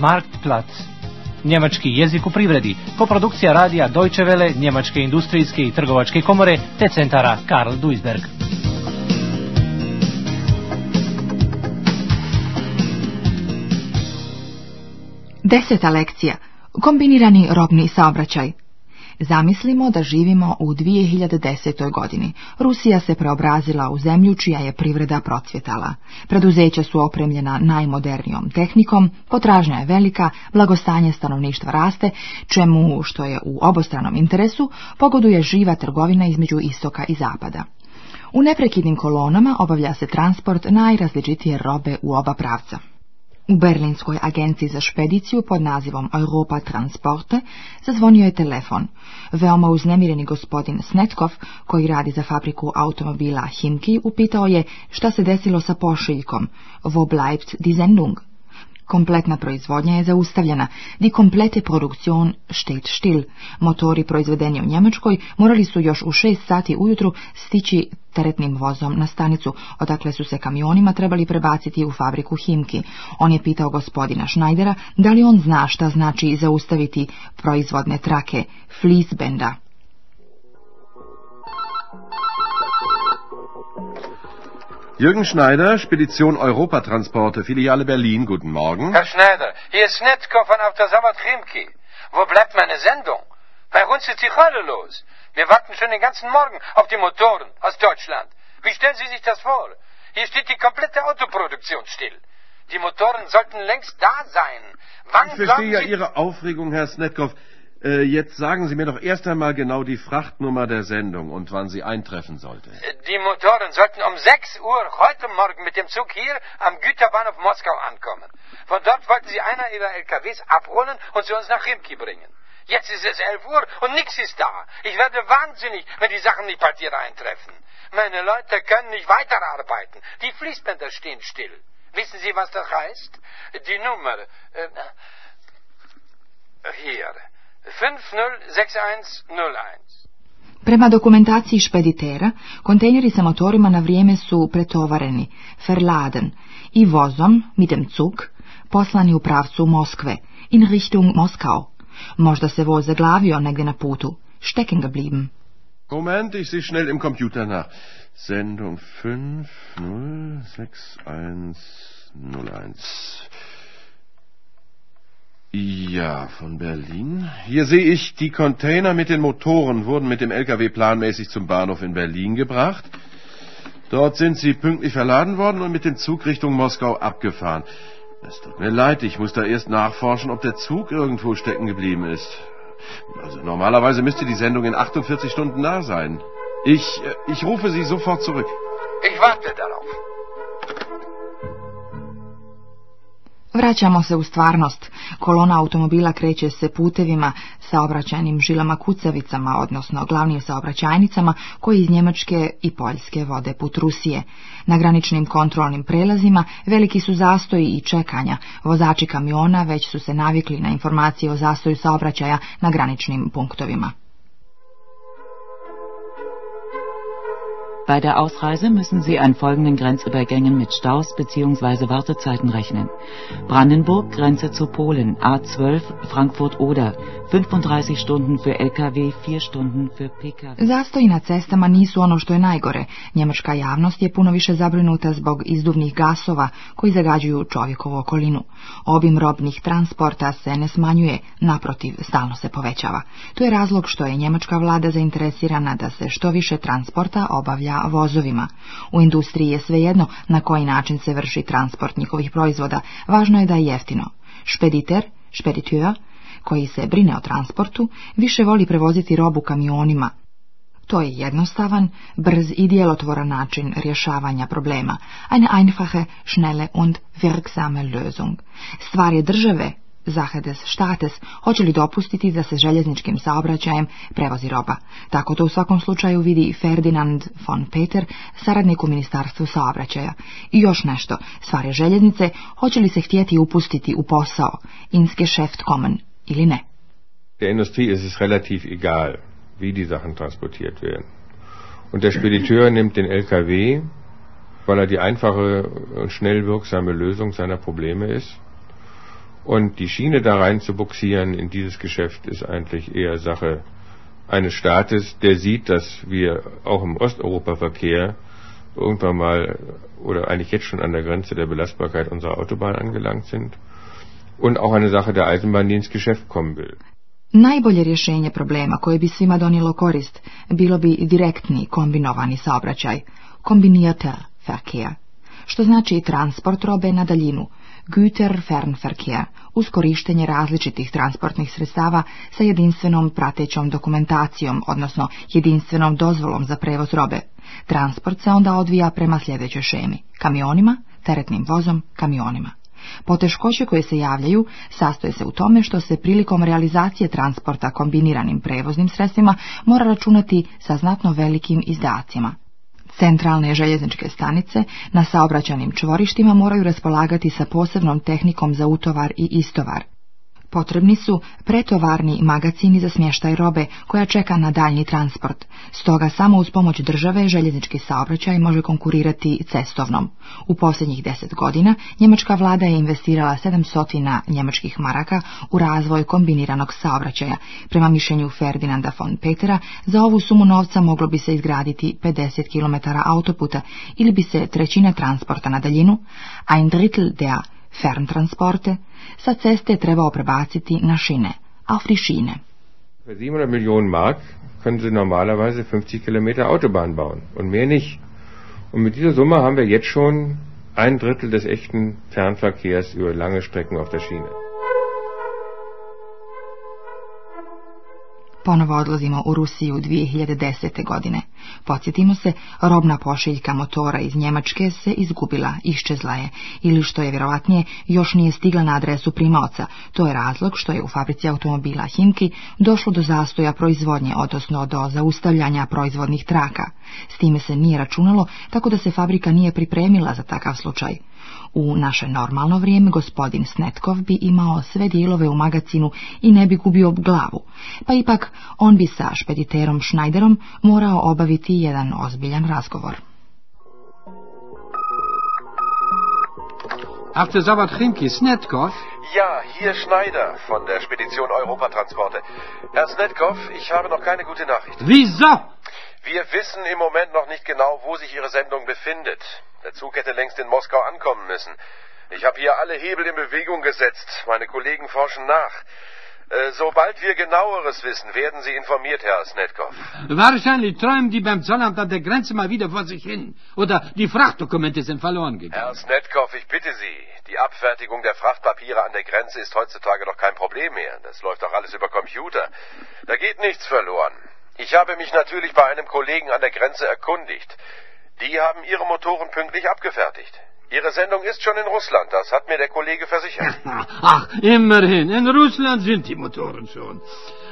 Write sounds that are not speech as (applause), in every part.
Marktplatz. Njemački jezik u privredi, koprodukcija radija Deutsche Welle, Njemačke industrijske i trgovačke komore te centara Karl Duisberg. Deseta lekcija. Kombinirani robni saobraćaj. Zamislimo da živimo u 2010. godini. Rusija se preobrazila u zemlju čija je privreda procvjetala. Preduzeća su opremljena najmodernijom tehnikom, potražnja je velika, blagostanje stanovništva raste, čemu, što je u obostranom interesu, pogoduje živa trgovina između istoka i zapada. U neprekidnim kolonama obavlja se transport najrazličitije robe u oba pravca. U Berlinskoj agenciji za špediciju pod nazivom Europa Transporte zazvonio je telefon. Veoma uznemireni gospodin Snetkov, koji radi za fabriku automobila Himki, upitao je šta se desilo sa pošiljkom Wo bleibt die Sendung? Kompletna proizvodnja je zaustavljena, di komplete produkcion štet štil. Motori proizvedeni u Njemačkoj morali su još u šest sati ujutru stići teretnim vozom na stanicu, odakle su se kamionima trebali prebaciti u fabriku Himki. On je pitao gospodina Schneidera da li on zna šta znači zaustaviti proizvodne trake, flisbenda. Jürgen Schneider, Spedition Europatransporte, Filiale Berlin, guten Morgen. Herr Schneider, hier ist Netko von auf der Sabbat-Krimki. Wo bleibt meine Sendung? Bei uns ist die Hölle los. Wir warten schon den ganzen Morgen auf die Motoren aus Deutschland. Wie stellen Sie sich das vor? Hier steht die komplette Autoproduktion still. Die Motoren sollten längst da sein. Wann ich verstehe ja Ihre Aufregung, Herr Snetkov. Äh, jetzt sagen Sie mir doch erst einmal genau die Frachtnummer der Sendung und wann sie eintreffen sollte. Äh, die Motoren sollten um 6 Uhr heute Morgen mit dem Zug hier am Güterbahnhof Moskau ankommen. Von dort wollten sie einer ihrer LKWs abholen und zu uns nach Rimki bringen. Jetzt ist es 11 Uhr und nichts ist da. Ich werde wahnsinnig, wenn die Sachen nicht bei dir eintreffen. Meine Leute können nicht weiterarbeiten. Die Fließbänder stehen still. Wissen Sie, was das heißt? Die Nummer. Äh, hier. 506101. Prema dokumentaciji špeditera, kontejneri sa motorima na vrijeme su pretovareni, verladen, i vozom, mit dem Zug, poslani u pravcu Moskve, in Richtung Moskau. Možda se voz zaglavio negdje na putu, stecken geblieben. Moment, ich sehe schnell im Computer nach. Sendung 506101. Ja, von Berlin. Hier sehe ich, die Container mit den Motoren wurden mit dem LKW planmäßig zum Bahnhof in Berlin gebracht. Dort sind sie pünktlich verladen worden und mit dem Zug Richtung Moskau abgefahren. Es tut mir leid, ich muss da erst nachforschen, ob der Zug irgendwo stecken geblieben ist. Also normalerweise müsste die Sendung in 48 Stunden da sein. Ich, äh, ich rufe Sie sofort zurück. Ich warte darauf. Vraćamo se u stvarnost. Kolona automobila kreće se putevima, sa obraćajnim žilama kucavicama, odnosno glavnim saobraćajnicama koji iz Njemačke i Poljske vode put Rusije. Na graničnim kontrolnim prelazima veliki su zastoji i čekanja. Vozači kamiona već su se navikli na informacije o zastoju saobraćaja na graničnim punktovima. Bei der Ausreise müssen Sie an folgenden Grenzübergängen mit Staus bzw. Wartezeiten rechnen. Brandenburg, Grenze zu Polen, A12, Frankfurt-Oder, 35 stunden für LKW, 4 stunden für PKW. Zastoji na cestama nisu ono što je najgore. Njemačka javnost je puno više zabrinuta zbog izduvnih gasova koji zagađuju čovjekovu okolinu. Obim robnih transporta se ne smanjuje, naprotiv, stalno se povećava. To je razlog što je njemačka vlada zainteresirana da se što više transporta obavlja vozovima. U industriji je svejedno na koji način se vrši transport njihovih proizvoda, važno je da je jeftino. Špediter, špediteur, koji se brine o transportu, više voli prevoziti robu kamionima. To je jednostavan, brz i djelotvoran način rješavanja problema. Eine einfache, schnelle und wirksame Lösung. Stvar je države Zahedes Štates hoće li dopustiti da se željezničkim saobraćajem prevozi roba. Tako to u svakom slučaju vidi Ferdinand von Peter, saradnik u Ministarstvu saobraćaja. I još nešto, stvari željeznice hoće li se htjeti upustiti u posao, inske šeft komen, ili ne? Der Industrie ist es relativ egal, wie die Sachen transportiert werden. Und der Spediteur nimmt den LKW, weil er die einfache und schnell wirksame Lösung seiner Probleme ist. Und die Schiene da rein zu buxieren in dieses Geschäft ist eigentlich eher Sache eines Staates, der sieht, dass wir auch im Osteuropa-Verkehr irgendwann mal oder eigentlich jetzt schon an der Grenze der Belastbarkeit unserer Autobahn angelangt sind und auch eine Sache der Eisenbahn, die ins Geschäft kommen will. Najbolje rješenje problema koje bi svima donijelo korist bilo bi direktni kombinovani saobraćaj, kombinijata verkehr, što znači transport robe na daljinu – güter uz korištenje različitih transportnih sredstava sa jedinstvenom pratećom dokumentacijom, odnosno jedinstvenom dozvolom za prevoz robe. Transport se onda odvija prema sljedećoj šemi. Kamionima, teretnim vozom, kamionima. Poteškoće koje se javljaju sastoje se u tome što se prilikom realizacije transporta kombiniranim prevoznim sredstvima mora računati sa znatno velikim izdacima, Centralne željezničke stanice na saobraćanim čvorištima moraju raspolagati sa posebnom tehnikom za utovar i istovar, Potrebni su pretovarni magacini za smještaj robe koja čeka na daljni transport. Stoga samo uz pomoć države željeznički saobraćaj može konkurirati cestovnom. U posljednjih deset godina njemačka vlada je investirala 700 njemačkih maraka u razvoj kombiniranog saobraćaja. Prema mišljenju Ferdinanda von Petera, za ovu sumu novca moglo bi se izgraditi 50 km autoputa ili bi se trećina transporta na daljinu, a ein drittel der ferntransporte sa ceste je trebao prebaciti na šine, a frišine. Für 700 Millionen Mark können Sie normalerweise 50 Kilometer Autobahn bauen und mehr nicht. Und mit dieser Summe haben wir jetzt schon ein Drittel des echten Fernverkehrs über lange Strecken auf der Schiene. Ponovo odlazimo u Rusiju 2010. godine. Podsjetimo se, robna pošiljka motora iz Njemačke se izgubila, iščezla je, ili što je vjerovatnije, još nije stigla na adresu primaoca. To je razlog što je u fabrici automobila Himki došlo do zastoja proizvodnje, odnosno do zaustavljanja proizvodnih traka. S time se nije računalo, tako da se fabrika nije pripremila za takav slučaj. U naše normalno vrijeme gospodin Snetkov bi imao sve dijelove u magacinu i ne bi gubio glavu, pa ipak on bi sa špediterom Schneiderom morao obaviti jedan ozbiljan razgovor. Sabat Sabatrinki, Snetkov? Ja, hier Schneider von der Spedition Europatransporte. Herr Snetkov, ich habe noch keine gute Nachricht. Wieso? Wir wissen im Moment noch nicht genau, wo sich Ihre Sendung befindet. Der Zug hätte längst in Moskau ankommen müssen. Ich habe hier alle Hebel in Bewegung gesetzt. Meine Kollegen forschen nach. Äh, sobald wir genaueres wissen, werden Sie informiert, Herr Snetkov. Wahrscheinlich träumen die beim Zollamt an der Grenze mal wieder vor sich hin. Oder die Frachtdokumente sind verloren gegangen. Herr Snetkov, ich bitte Sie. Die Abfertigung der Frachtpapiere an der Grenze ist heutzutage doch kein Problem mehr. Das läuft doch alles über Computer. Da geht nichts verloren. Ich habe mich natürlich bei einem Kollegen an der Grenze erkundigt. Die haben ihre Motoren pünktlich abgefertigt. Ihre Sendung ist schon in Russland, das hat mir der Kollege versichert. (laughs) Ach, immerhin, in Russland sind die Motoren schon.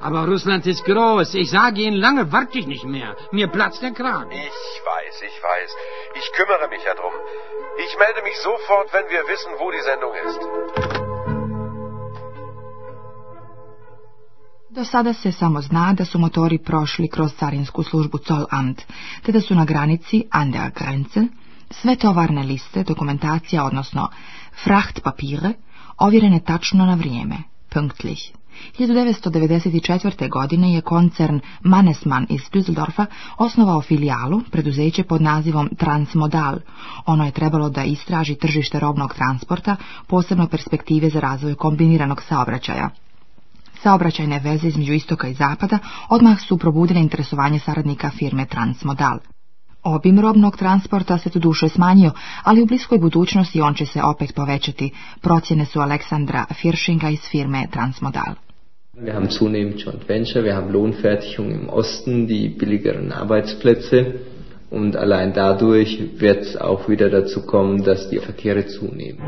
Aber Russland ist groß. Ich sage Ihnen, lange warte ich nicht mehr. Mir platzt der Kran. Ich weiß, ich weiß. Ich kümmere mich ja drum. Ich melde mich sofort, wenn wir wissen, wo die Sendung ist. Do sada se samo zna da su motori prošli kroz carinsku službu Zollamt, te da su na granici andea der Grenze sve tovarne liste, dokumentacija, odnosno frachtpapire, papire, ovjerene tačno na vrijeme, punktlich. 1994. godine je koncern Mannesmann iz Düsseldorfa osnovao filijalu, preduzeće pod nazivom Transmodal. Ono je trebalo da istraži tržište robnog transporta, posebno perspektive za razvoj kombiniranog saobraćaja saobraćajne veze između istoka i zapada odmah su probudile interesovanje saradnika firme Transmodal. Obim robnog transporta se tu duše smanjio, ali u bliskoj budućnosti on će se opet povećati. Procjene su Aleksandra Firšinga iz firme Transmodal. Wir haben zunehmend Joint Venture, wir haben Lohnfertigung im Osten, die billigeren Arbeitsplätze und allein dadurch wird es auch wieder dazu kommen, dass die Verkehre zunehmen.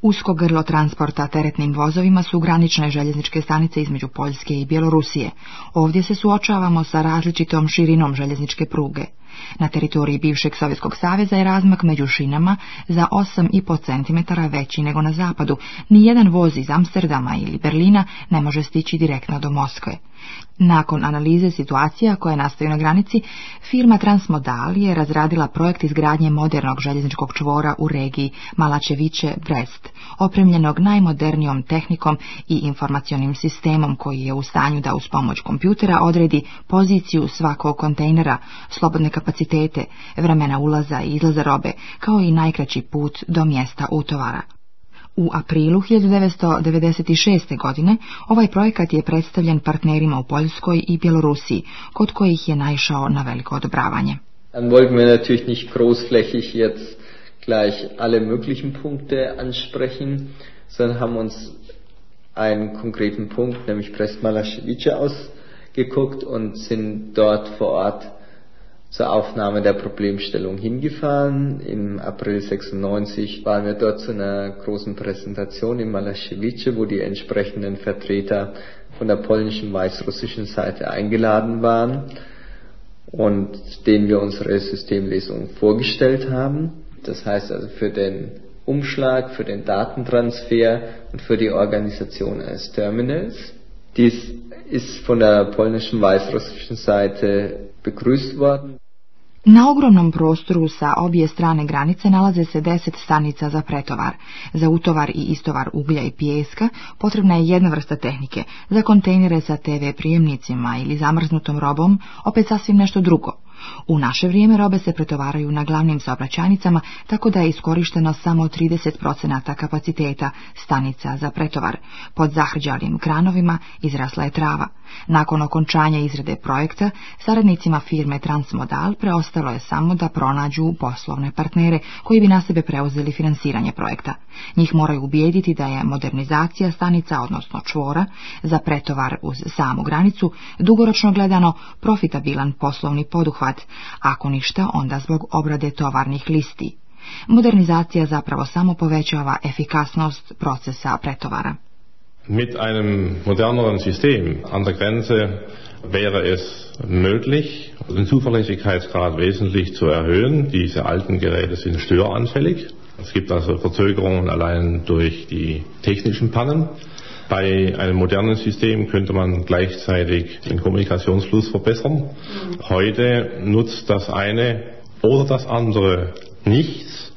Usko grlo transporta teretnim vozovima su granične željezničke stanice između Poljske i Bjelorusije. Ovdje se suočavamo sa različitom širinom željezničke pruge. Na teritoriji bivšeg Sovjetskog saveza je razmak među šinama za 8,5 cm veći nego na zapadu. Nijedan voz iz Amsterdama ili Berlina ne može stići direktno do Moskve. Nakon analize situacija koja nastaju na granici, firma Transmodal je razradila projekt izgradnje modernog željezničkog čvora u regiji Malačeviće-Brest opremljenog najmodernijom tehnikom i informacionim sistemom koji je u stanju da uz pomoć kompjutera odredi poziciju svakog kontejnera, slobodne kapacitete, vremena ulaza i izlaza robe, kao i najkraći put do mjesta utovara. U aprilu 1996. godine ovaj projekat je predstavljen partnerima u Poljskoj i Bjelorusiji, kod kojih je naišao na veliko odobravanje. Dann wollten wir natürlich nicht großflächig gleich alle möglichen Punkte ansprechen, sondern haben uns einen konkreten Punkt, nämlich Presmalaschewice, ausgeguckt und sind dort vor Ort zur Aufnahme der Problemstellung hingefahren. Im April 96 waren wir dort zu einer großen Präsentation in Malaschewice, wo die entsprechenden Vertreter von der polnischen weißrussischen Seite eingeladen waren und denen wir unsere Systemlesung vorgestellt haben. Das heißt also für den Umschlag, für den Datentransfer und für die Organisation eines Terminals. Dies ist von der polnischen weißrussischen Seite begrüßt worden. Na ogromnom prostoru sa obje strane granice nalaze se deset stanica za pretovar. Za utovar i istovar uglja i pijeska potrebna je jedna vrsta tehnike, za kontejnere sa TV prijemnicima ili zamrznutom robom opet sasvim nešto drugo. U naše vrijeme robe se pretovaraju na glavnim saobraćajnicama, tako da je iskorišteno samo 30% kapaciteta stanica za pretovar. Pod zahrđalim kranovima izrasla je trava. Nakon okončanja izrade projekta, saradnicima firme Transmodal preostalo je samo da pronađu poslovne partnere koji bi na sebe preuzeli financiranje projekta. Njih moraju ubijediti da je modernizacija stanica, odnosno čvora, za pretovar uz samu granicu, dugoročno gledano profitabilan poslovni poduhvat otpad, ako ništa onda zbog obrade tovarnih listi. Modernizacija zapravo samo povećava efikasnost procesa pretovara. Mit einem moderneren System an der Grenze wäre es möglich, den Zuverlässigkeitsgrad wesentlich zu erhöhen. Diese alten Geräte sind störanfällig. Es gibt also Verzögerungen allein durch die technischen Pannen. Bei einem modernen System könnte man gleichzeitig den Kommunikationsfluss verbessern. Mhm. Heute nutzt das eine oder das andere nichts,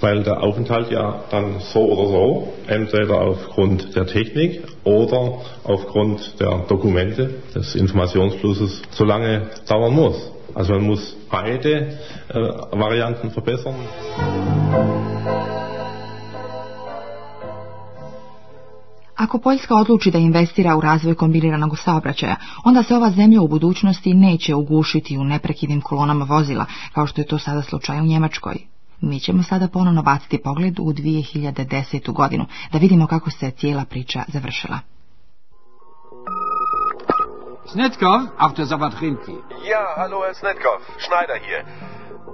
weil der Aufenthalt ja dann so oder so, entweder aufgrund der Technik oder aufgrund der Dokumente des Informationsflusses so lange dauern muss. Also man muss beide äh, Varianten verbessern. Ako Poljska odluči da investira u razvoj kombiniranog saobraćaja, onda se ova zemlja u budućnosti neće ugušiti u neprekidnim kolonama vozila, kao što je to sada slučaj u Njemačkoj. Mi ćemo sada ponovno baciti pogled u 2010. godinu, da vidimo kako se cijela priča završila. Snetkov, Ja, hallo, Snetkov, Schneider hier.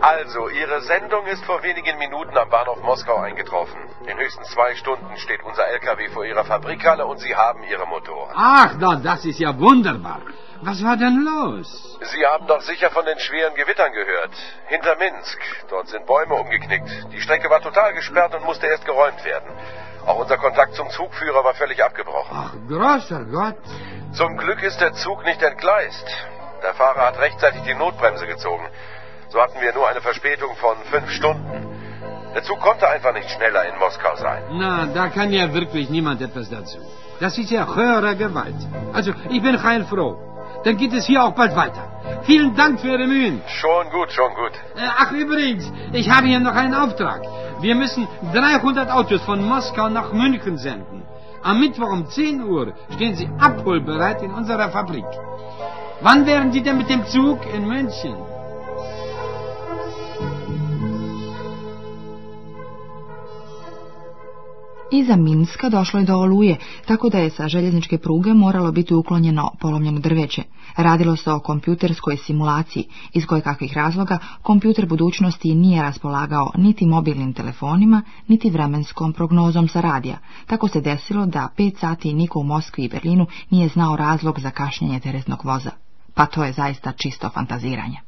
Also, Ihre Sendung ist vor wenigen Minuten am Bahnhof Moskau eingetroffen. In höchstens zwei Stunden steht unser LKW vor Ihrer Fabrikhalle und Sie haben Ihre Motoren. Ach, na, das ist ja wunderbar. Was war denn los? Sie haben doch sicher von den schweren Gewittern gehört. Hinter Minsk. Dort sind Bäume umgeknickt. Die Strecke war total gesperrt und musste erst geräumt werden. Auch unser Kontakt zum Zugführer war völlig abgebrochen. Ach, großer Gott. Zum Glück ist der Zug nicht entgleist. Der Fahrer hat rechtzeitig die Notbremse gezogen. So hatten wir nur eine Verspätung von fünf Stunden. Der Zug konnte einfach nicht schneller in Moskau sein. Na, da kann ja wirklich niemand etwas dazu. Das ist ja höhere Gewalt. Also, ich bin heilfroh. Dann geht es hier auch bald weiter. Vielen Dank für Ihre Mühen. Schon gut, schon gut. Äh, ach, übrigens, ich habe hier noch einen Auftrag. Wir müssen 300 Autos von Moskau nach München senden. Am Mittwoch um 10 Uhr stehen Sie abholbereit in unserer Fabrik. Wann wären Sie denn mit dem Zug in München? Iza Minska došlo je do oluje, tako da je sa željezničke pruge moralo biti uklonjeno polomljeno drveće. Radilo se o kompjuterskoj simulaciji, iz koje kakvih razloga kompjuter budućnosti nije raspolagao niti mobilnim telefonima, niti vremenskom prognozom sa radija. Tako se desilo da pet sati niko u Moskvi i Berlinu nije znao razlog za kašnjenje teretnog voza. Pa to je zaista čisto fantaziranje.